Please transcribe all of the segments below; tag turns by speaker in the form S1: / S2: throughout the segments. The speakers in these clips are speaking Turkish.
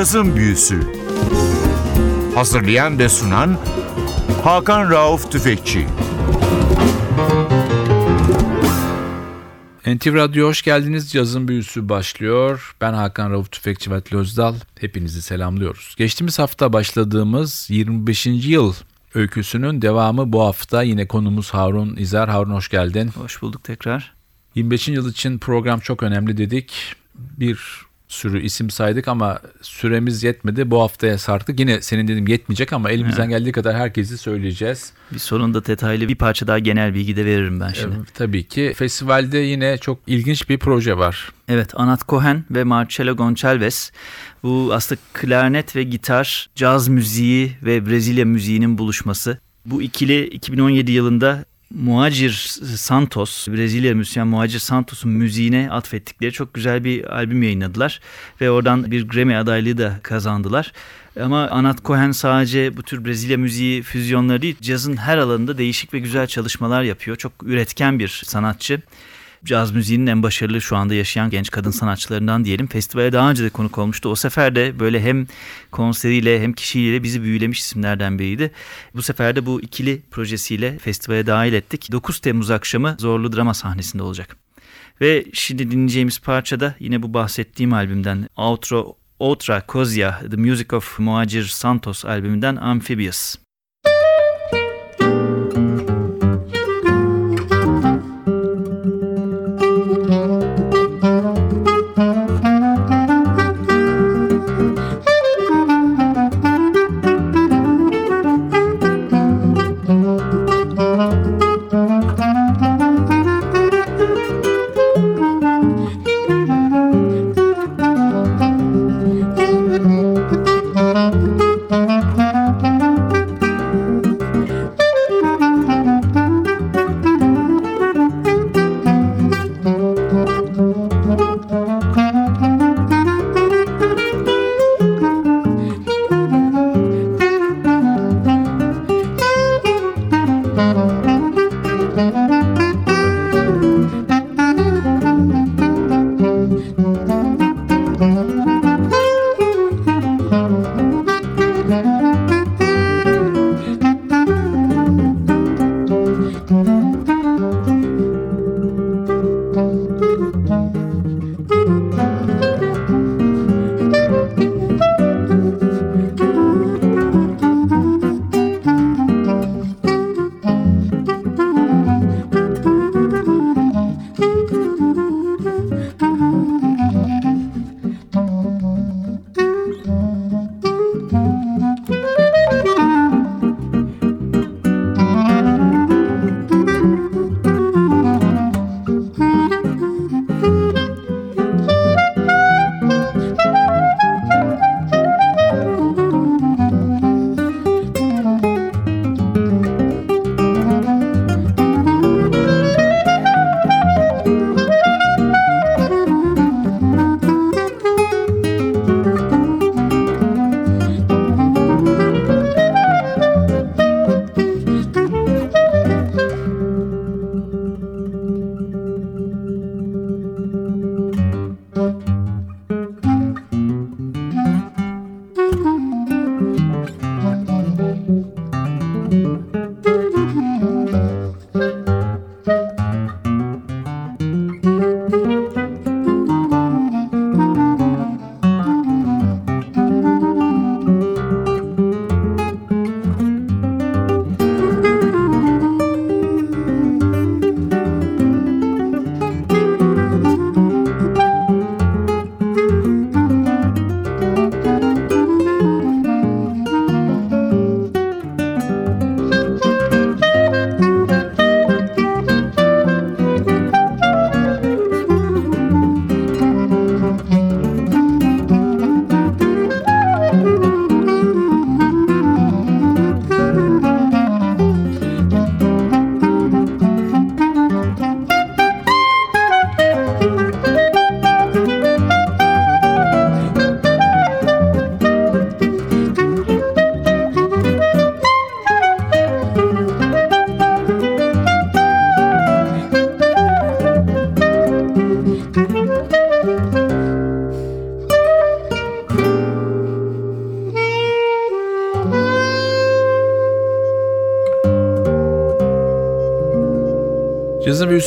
S1: Cazın Büyüsü Hazırlayan ve sunan Hakan Rauf Tüfekçi
S2: NTV Radyo hoş geldiniz. Cazın Büyüsü başlıyor. Ben Hakan Rauf Tüfekçi ve Özdal. Hepinizi selamlıyoruz. Geçtiğimiz hafta başladığımız 25. yıl öyküsünün devamı bu hafta. Yine konumuz Harun İzer. Harun hoş geldin.
S3: Hoş bulduk tekrar.
S2: 25. yıl için program çok önemli dedik. Bir sürü isim saydık ama süremiz yetmedi. Bu haftaya sarktık. Yine senin dedim yetmeyecek ama elimizden evet. geldiği kadar herkesi söyleyeceğiz.
S3: Bir sonunda detaylı bir parça daha genel bilgi de veririm ben şimdi. Evet,
S2: tabii ki. Festivalde yine çok ilginç bir proje var.
S3: Evet, Anat Cohen ve Marcelo Gonçalves. Bu aslında klarnet ve gitar, caz müziği ve Brezilya müziğinin buluşması. Bu ikili 2017 yılında Muacir Santos, Brezilya müzisyen Muacir Santos'un müziğine atfettikleri çok güzel bir albüm yayınladılar. Ve oradan bir Grammy adaylığı da kazandılar. Ama Anat Cohen sadece bu tür Brezilya müziği füzyonları değil, cazın her alanında değişik ve güzel çalışmalar yapıyor. Çok üretken bir sanatçı caz müziğinin en başarılı şu anda yaşayan genç kadın sanatçılarından diyelim. Festivale daha önce de konuk olmuştu. O sefer de böyle hem konseriyle hem kişiliğiyle bizi büyülemiş isimlerden biriydi. Bu sefer de bu ikili projesiyle festivale dahil ettik. 9 Temmuz akşamı Zorlu Drama sahnesinde olacak. Ve şimdi dinleyeceğimiz parça da yine bu bahsettiğim albümden Outro Outra Kozia The Music of Muacir Santos albümünden Amphibious.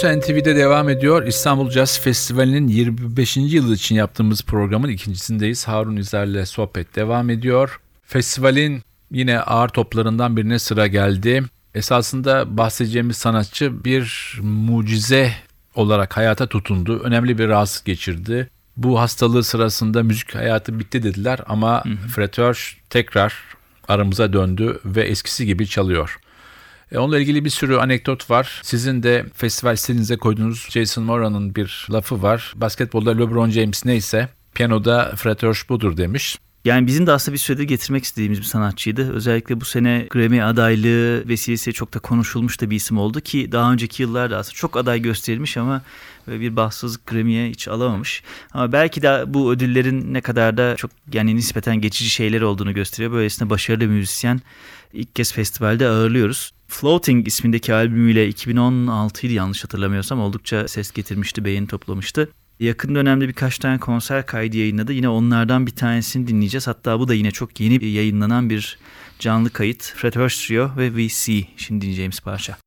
S2: Büyüsü NTV'de devam ediyor. İstanbul Jazz Festivali'nin 25. yılı için yaptığımız programın ikincisindeyiz. Harun İzer'le sohbet devam ediyor. Festivalin yine ağır toplarından birine sıra geldi. Esasında bahsedeceğimiz sanatçı bir mucize olarak hayata tutundu. Önemli bir rahatsızlık geçirdi. Bu hastalığı sırasında müzik hayatı bitti dediler ama Fred Hirsch tekrar aramıza döndü ve eskisi gibi çalıyor. E, onunla ilgili bir sürü anekdot var. Sizin de festival stilinize koyduğunuz Jason Moran'ın bir lafı var. Basketbolda LeBron James neyse piyanoda Fred Hirsch budur demiş.
S3: Yani bizim de aslında bir süredir getirmek istediğimiz bir sanatçıydı. Özellikle bu sene Grammy adaylığı vesilesiyle çok da konuşulmuş da bir isim oldu ki daha önceki yıllarda aslında çok aday gösterilmiş ama bir bahtsızlık Grammy'ye hiç alamamış. Ama belki de bu ödüllerin ne kadar da çok yani nispeten geçici şeyler olduğunu gösteriyor. Böylesine başarılı müzisyen ilk kez festivalde ağırlıyoruz. Floating ismindeki albümüyle 2016 idi yanlış hatırlamıyorsam oldukça ses getirmişti, beğeni toplamıştı. Yakın dönemde birkaç tane konser kaydı yayınladı. Yine onlardan bir tanesini dinleyeceğiz. Hatta bu da yine çok yeni yayınlanan bir canlı kayıt. Fred Hurst Trio ve See şimdi dinleyeceğimiz parça.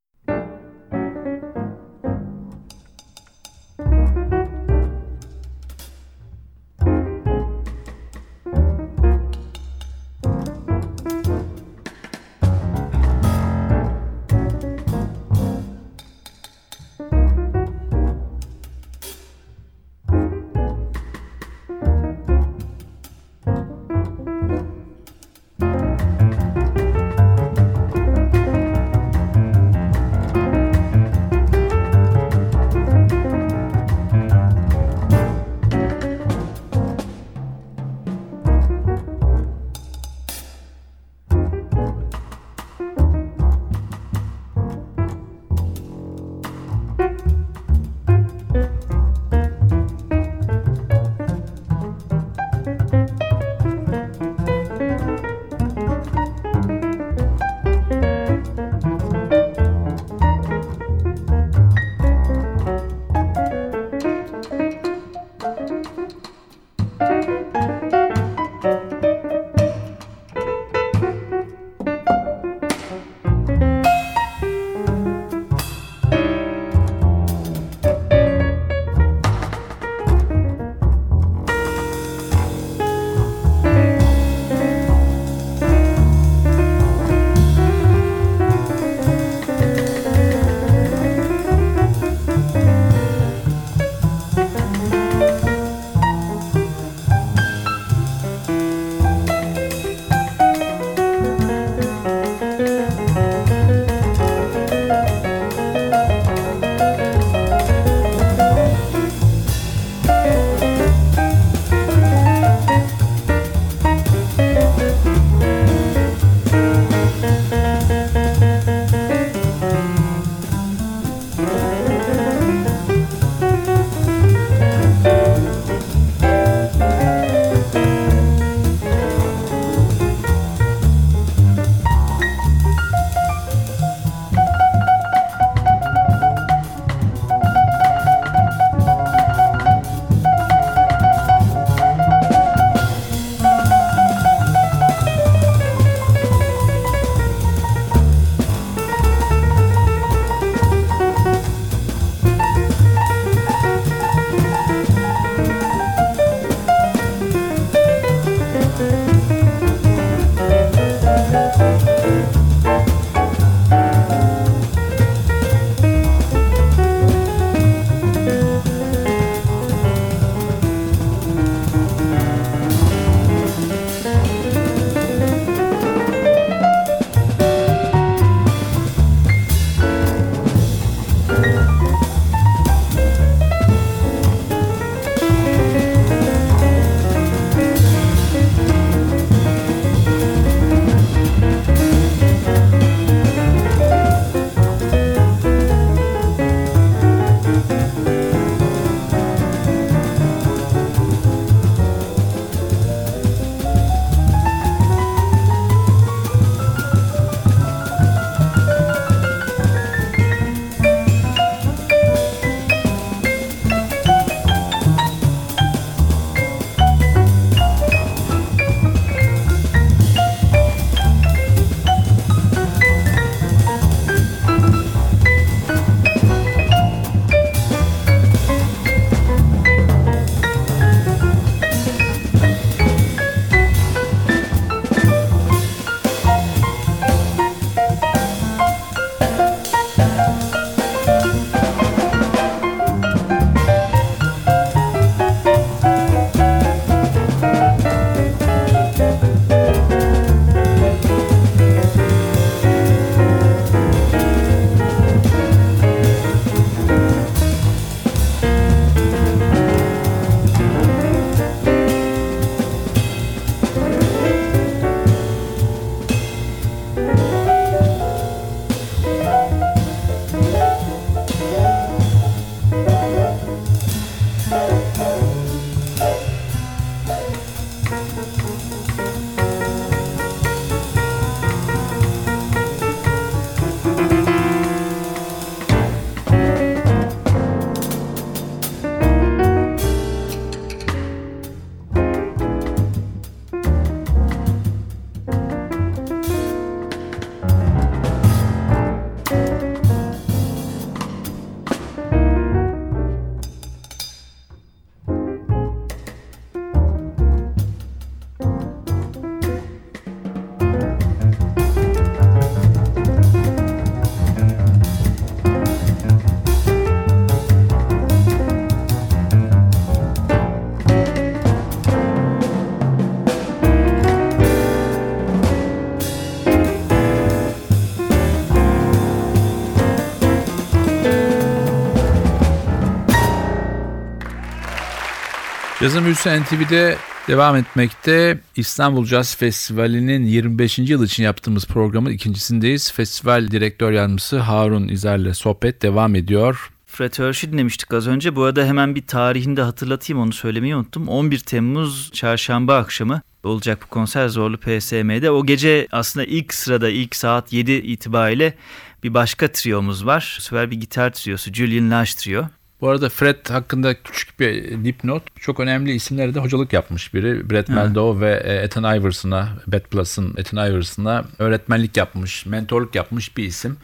S2: Cazın Büyüsü NTV'de devam etmekte. İstanbul Jazz Festivali'nin 25. yıl için yaptığımız programın ikincisindeyiz. Festival Direktör Yardımcısı Harun İzer'le sohbet devam ediyor.
S3: Fred Hershey dinlemiştik az önce. Bu arada hemen bir tarihini de hatırlatayım onu söylemeyi unuttum. 11 Temmuz çarşamba akşamı olacak bu konser Zorlu PSM'de. O gece aslında ilk sırada ilk saat 7 itibariyle bir başka triyomuz var. Bu sefer bir gitar triyosu Julian Lage Trio.
S2: Bu arada Fred hakkında küçük bir dipnot. Çok önemli isimlere de hocalık yapmış biri. Brett Meldau ve e, Ethan Iverson'a, Bad Plus'ın Ethan Iverson'a öğretmenlik yapmış, mentorluk yapmış bir isim.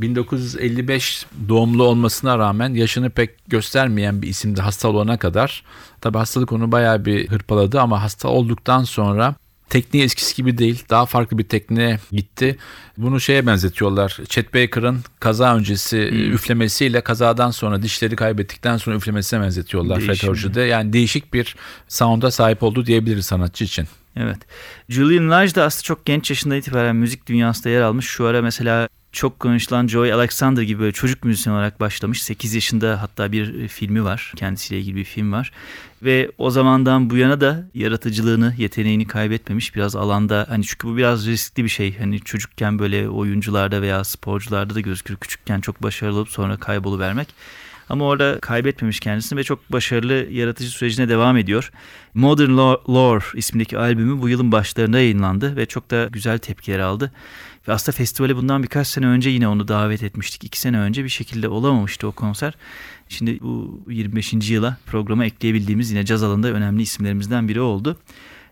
S2: 1955 doğumlu olmasına rağmen yaşını pek göstermeyen bir isimdi hasta olana kadar. Tabi hastalık onu bayağı bir hırpaladı ama hasta olduktan sonra tekniği eskisi gibi değil. Daha farklı bir tekniğe gitti. Bunu şeye benzetiyorlar. Chet Baker'ın kaza öncesi hmm. üflemesiyle kazadan sonra dişleri kaybettikten sonra üflemesine benzetiyorlar Fred. Yani değişik bir sound'a sahip oldu diyebiliriz sanatçı için.
S3: Evet. Julian Lage da aslında çok genç yaşında itibaren müzik dünyasında yer almış. Şu ara mesela çok konuşulan Joey Alexander gibi böyle çocuk müzisyen olarak başlamış. 8 yaşında hatta bir e, filmi var. Kendisiyle ilgili bir film var. Ve o zamandan bu yana da yaratıcılığını, yeteneğini kaybetmemiş. Biraz alanda hani çünkü bu biraz riskli bir şey. Hani çocukken böyle oyuncularda veya sporcularda da gözükür. Küçükken çok başarılı olup sonra kayboluvermek. Ama orada kaybetmemiş kendisini ve çok başarılı yaratıcı sürecine devam ediyor. Modern Lore ismindeki albümü bu yılın başlarında yayınlandı ve çok da güzel tepkiler aldı. Ve aslında festivale bundan birkaç sene önce yine onu davet etmiştik. İki sene önce bir şekilde olamamıştı o konser. Şimdi bu 25. yıla programa ekleyebildiğimiz yine caz alanında önemli isimlerimizden biri oldu.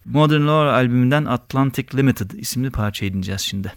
S3: Modern Lore albümünden Atlantic Limited isimli parçayı dinleyeceğiz şimdi.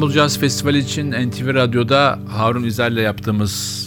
S2: İstanbul Jazz Festivali için NTV Radyo'da Harun İzel yaptığımız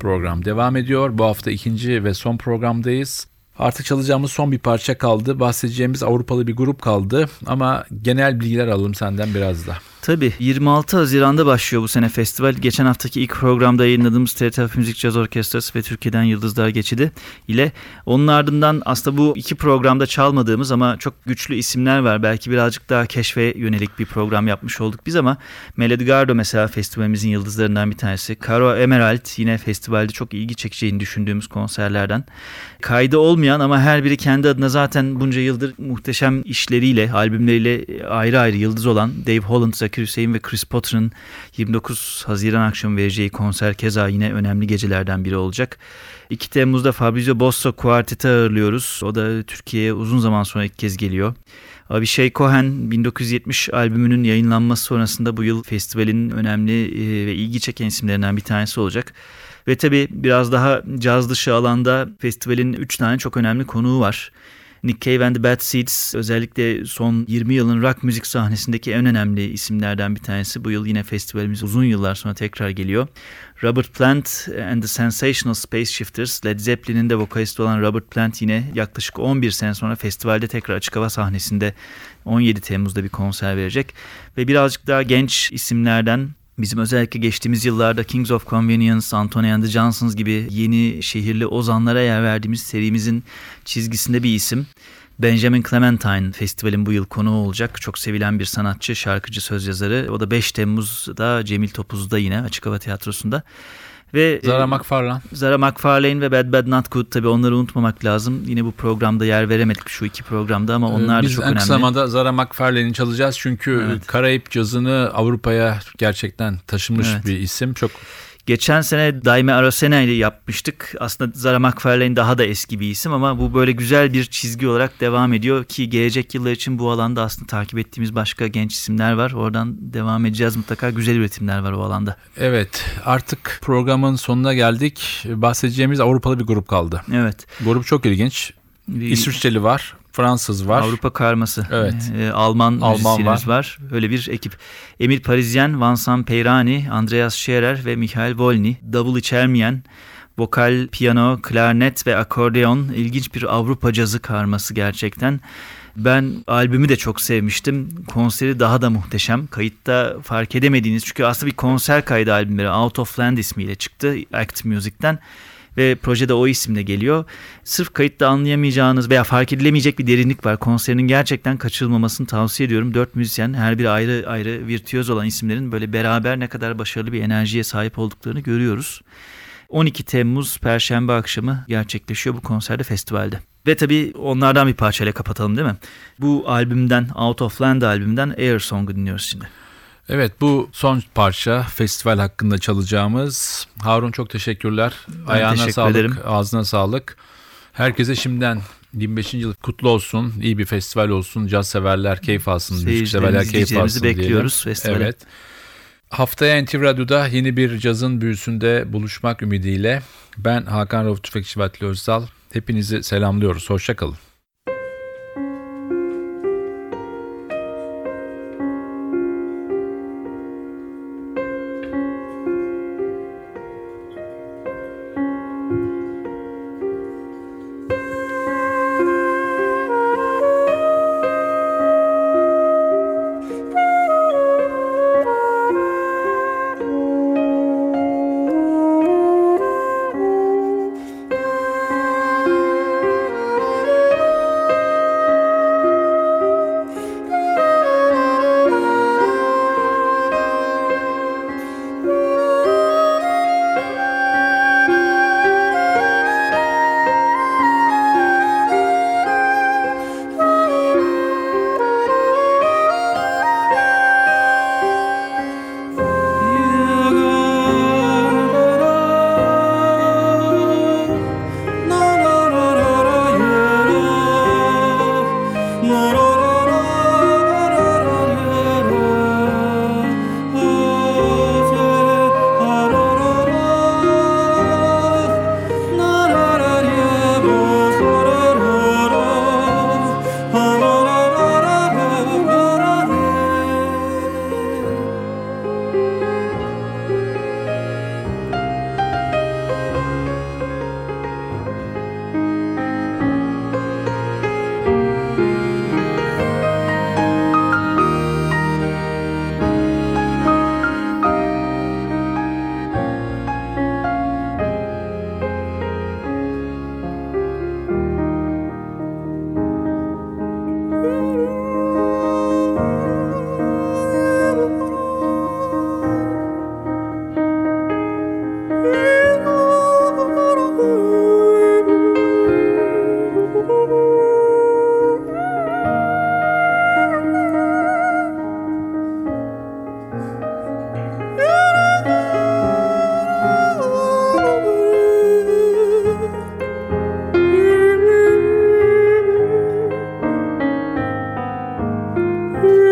S2: program devam ediyor. Bu hafta ikinci ve son programdayız. Artık çalacağımız son bir parça kaldı. Bahsedeceğimiz Avrupalı bir grup kaldı ama genel bilgiler alalım senden biraz da.
S3: Tabii 26 Haziran'da başlıyor bu sene festival. Geçen haftaki ilk programda yayınladığımız TRT Müzik Caz Orkestrası ve Türkiye'den Yıldızlar Geçidi ile onun ardından aslında bu iki programda çalmadığımız ama çok güçlü isimler var. Belki birazcık daha keşfe yönelik bir program yapmış olduk biz ama Melody Gardo mesela festivalimizin yıldızlarından bir tanesi. Caro Emerald yine festivalde çok ilgi çekeceğini düşündüğümüz konserlerden. Kaydı olmayan ama her biri kendi adına zaten bunca yıldır muhteşem işleriyle, albümleriyle ayrı ayrı yıldız olan Dave Holland, Zakir Hüseyin ve Chris Potter'ın 29 Haziran akşamı vereceği konser keza yine önemli gecelerden biri olacak. 2 Temmuz'da Fabrizio Bosso Quartet'i ağırlıyoruz. O da Türkiye'ye uzun zaman sonra ilk kez geliyor. Avishai Cohen 1970 albümünün yayınlanması sonrasında bu yıl festivalin önemli e, ve ilgi çeken isimlerinden bir tanesi olacak. Ve tabii biraz daha caz dışı alanda festivalin 3 tane çok önemli konuğu var. Nick Cave and the Bad Seeds özellikle son 20 yılın rock müzik sahnesindeki en önemli isimlerden bir tanesi. Bu yıl yine festivalimiz uzun yıllar sonra tekrar geliyor. Robert Plant and the Sensational Space Shifters, Led Zeppelin'in de vokalisti olan Robert Plant yine yaklaşık 11 sene sonra festivalde tekrar açık hava sahnesinde 17 Temmuz'da bir konser verecek. Ve birazcık daha genç isimlerden Bizim özellikle geçtiğimiz yıllarda Kings of Convenience, Anthony and the Johnsons gibi yeni şehirli ozanlara yer verdiğimiz serimizin çizgisinde bir isim. Benjamin Clementine festivalin bu yıl konuğu olacak. Çok sevilen bir sanatçı, şarkıcı, söz yazarı. O da 5 Temmuz'da Cemil Topuz'da yine Açık Hava Tiyatrosu'nda.
S2: Ve Zara McFarlane.
S3: Zara McFarlane ve Bad Bad Not Good tabii onları unutmamak lazım. Yine bu programda yer veremedik şu iki programda ama onlar da
S2: Biz
S3: çok önemli.
S2: Biz en kısa zamanda Zara McFarlane'i çalacağız çünkü evet. Karayip cazını Avrupa'ya gerçekten taşımış evet. bir isim. Çok
S3: Geçen sene Daime Arosena ile yapmıştık. Aslında Zara McFarlane daha da eski bir isim ama bu böyle güzel bir çizgi olarak devam ediyor ki gelecek yıllar için bu alanda aslında takip ettiğimiz başka genç isimler var. Oradan devam edeceğiz mutlaka. Güzel üretimler var o alanda.
S2: Evet artık programın sonuna geldik. Bahsedeceğimiz Avrupalı bir grup kaldı.
S3: Evet.
S2: Grup çok ilginç. İsviçreli var. Fransız var.
S3: Avrupa karması.
S2: Evet.
S3: Ee, Alman, Alman var. var. Öyle bir ekip. Emil Parisien, Vincent Peyrani, Andreas Scherer ve Michael Volny. Davul içermeyen vokal, piyano, klarnet ve akordeon ilginç bir Avrupa cazı karması gerçekten. Ben albümü de çok sevmiştim. Konseri daha da muhteşem. Kayıtta fark edemediğiniz çünkü aslında bir konser kaydı albümleri Out of Land ismiyle çıktı Act Music'ten ve projede o isimle geliyor. Sırf kayıtta anlayamayacağınız veya fark edilemeyecek bir derinlik var. Konserinin gerçekten kaçırılmamasını tavsiye ediyorum. Dört müzisyen her biri ayrı ayrı virtüöz olan isimlerin böyle beraber ne kadar başarılı bir enerjiye sahip olduklarını görüyoruz. 12 Temmuz Perşembe akşamı gerçekleşiyor bu konserde festivalde. Ve tabii onlardan bir parçayla kapatalım değil mi? Bu albümden, Out of Land albümünden Air Song'u dinliyoruz şimdi.
S2: Evet bu son parça festival hakkında çalacağımız. Harun çok teşekkürler.
S3: Ben
S2: Ayağına
S3: teşekkür
S2: sağlık,
S3: ederim.
S2: ağzına sağlık. Herkese şimdiden 25. yıl kutlu olsun. İyi bir festival olsun. Caz severler keyif alsın. Müzik severler keyif alsın
S3: bekliyoruz
S2: diyelim.
S3: festivale.
S2: Evet. Haftaya NTV Radyo'da yeni bir cazın büyüsünde buluşmak ümidiyle ben Hakan Rauf Tüfekçi Vatli Özdal. Hepinizi selamlıyoruz. Hoşçakalın.
S4: Ooh.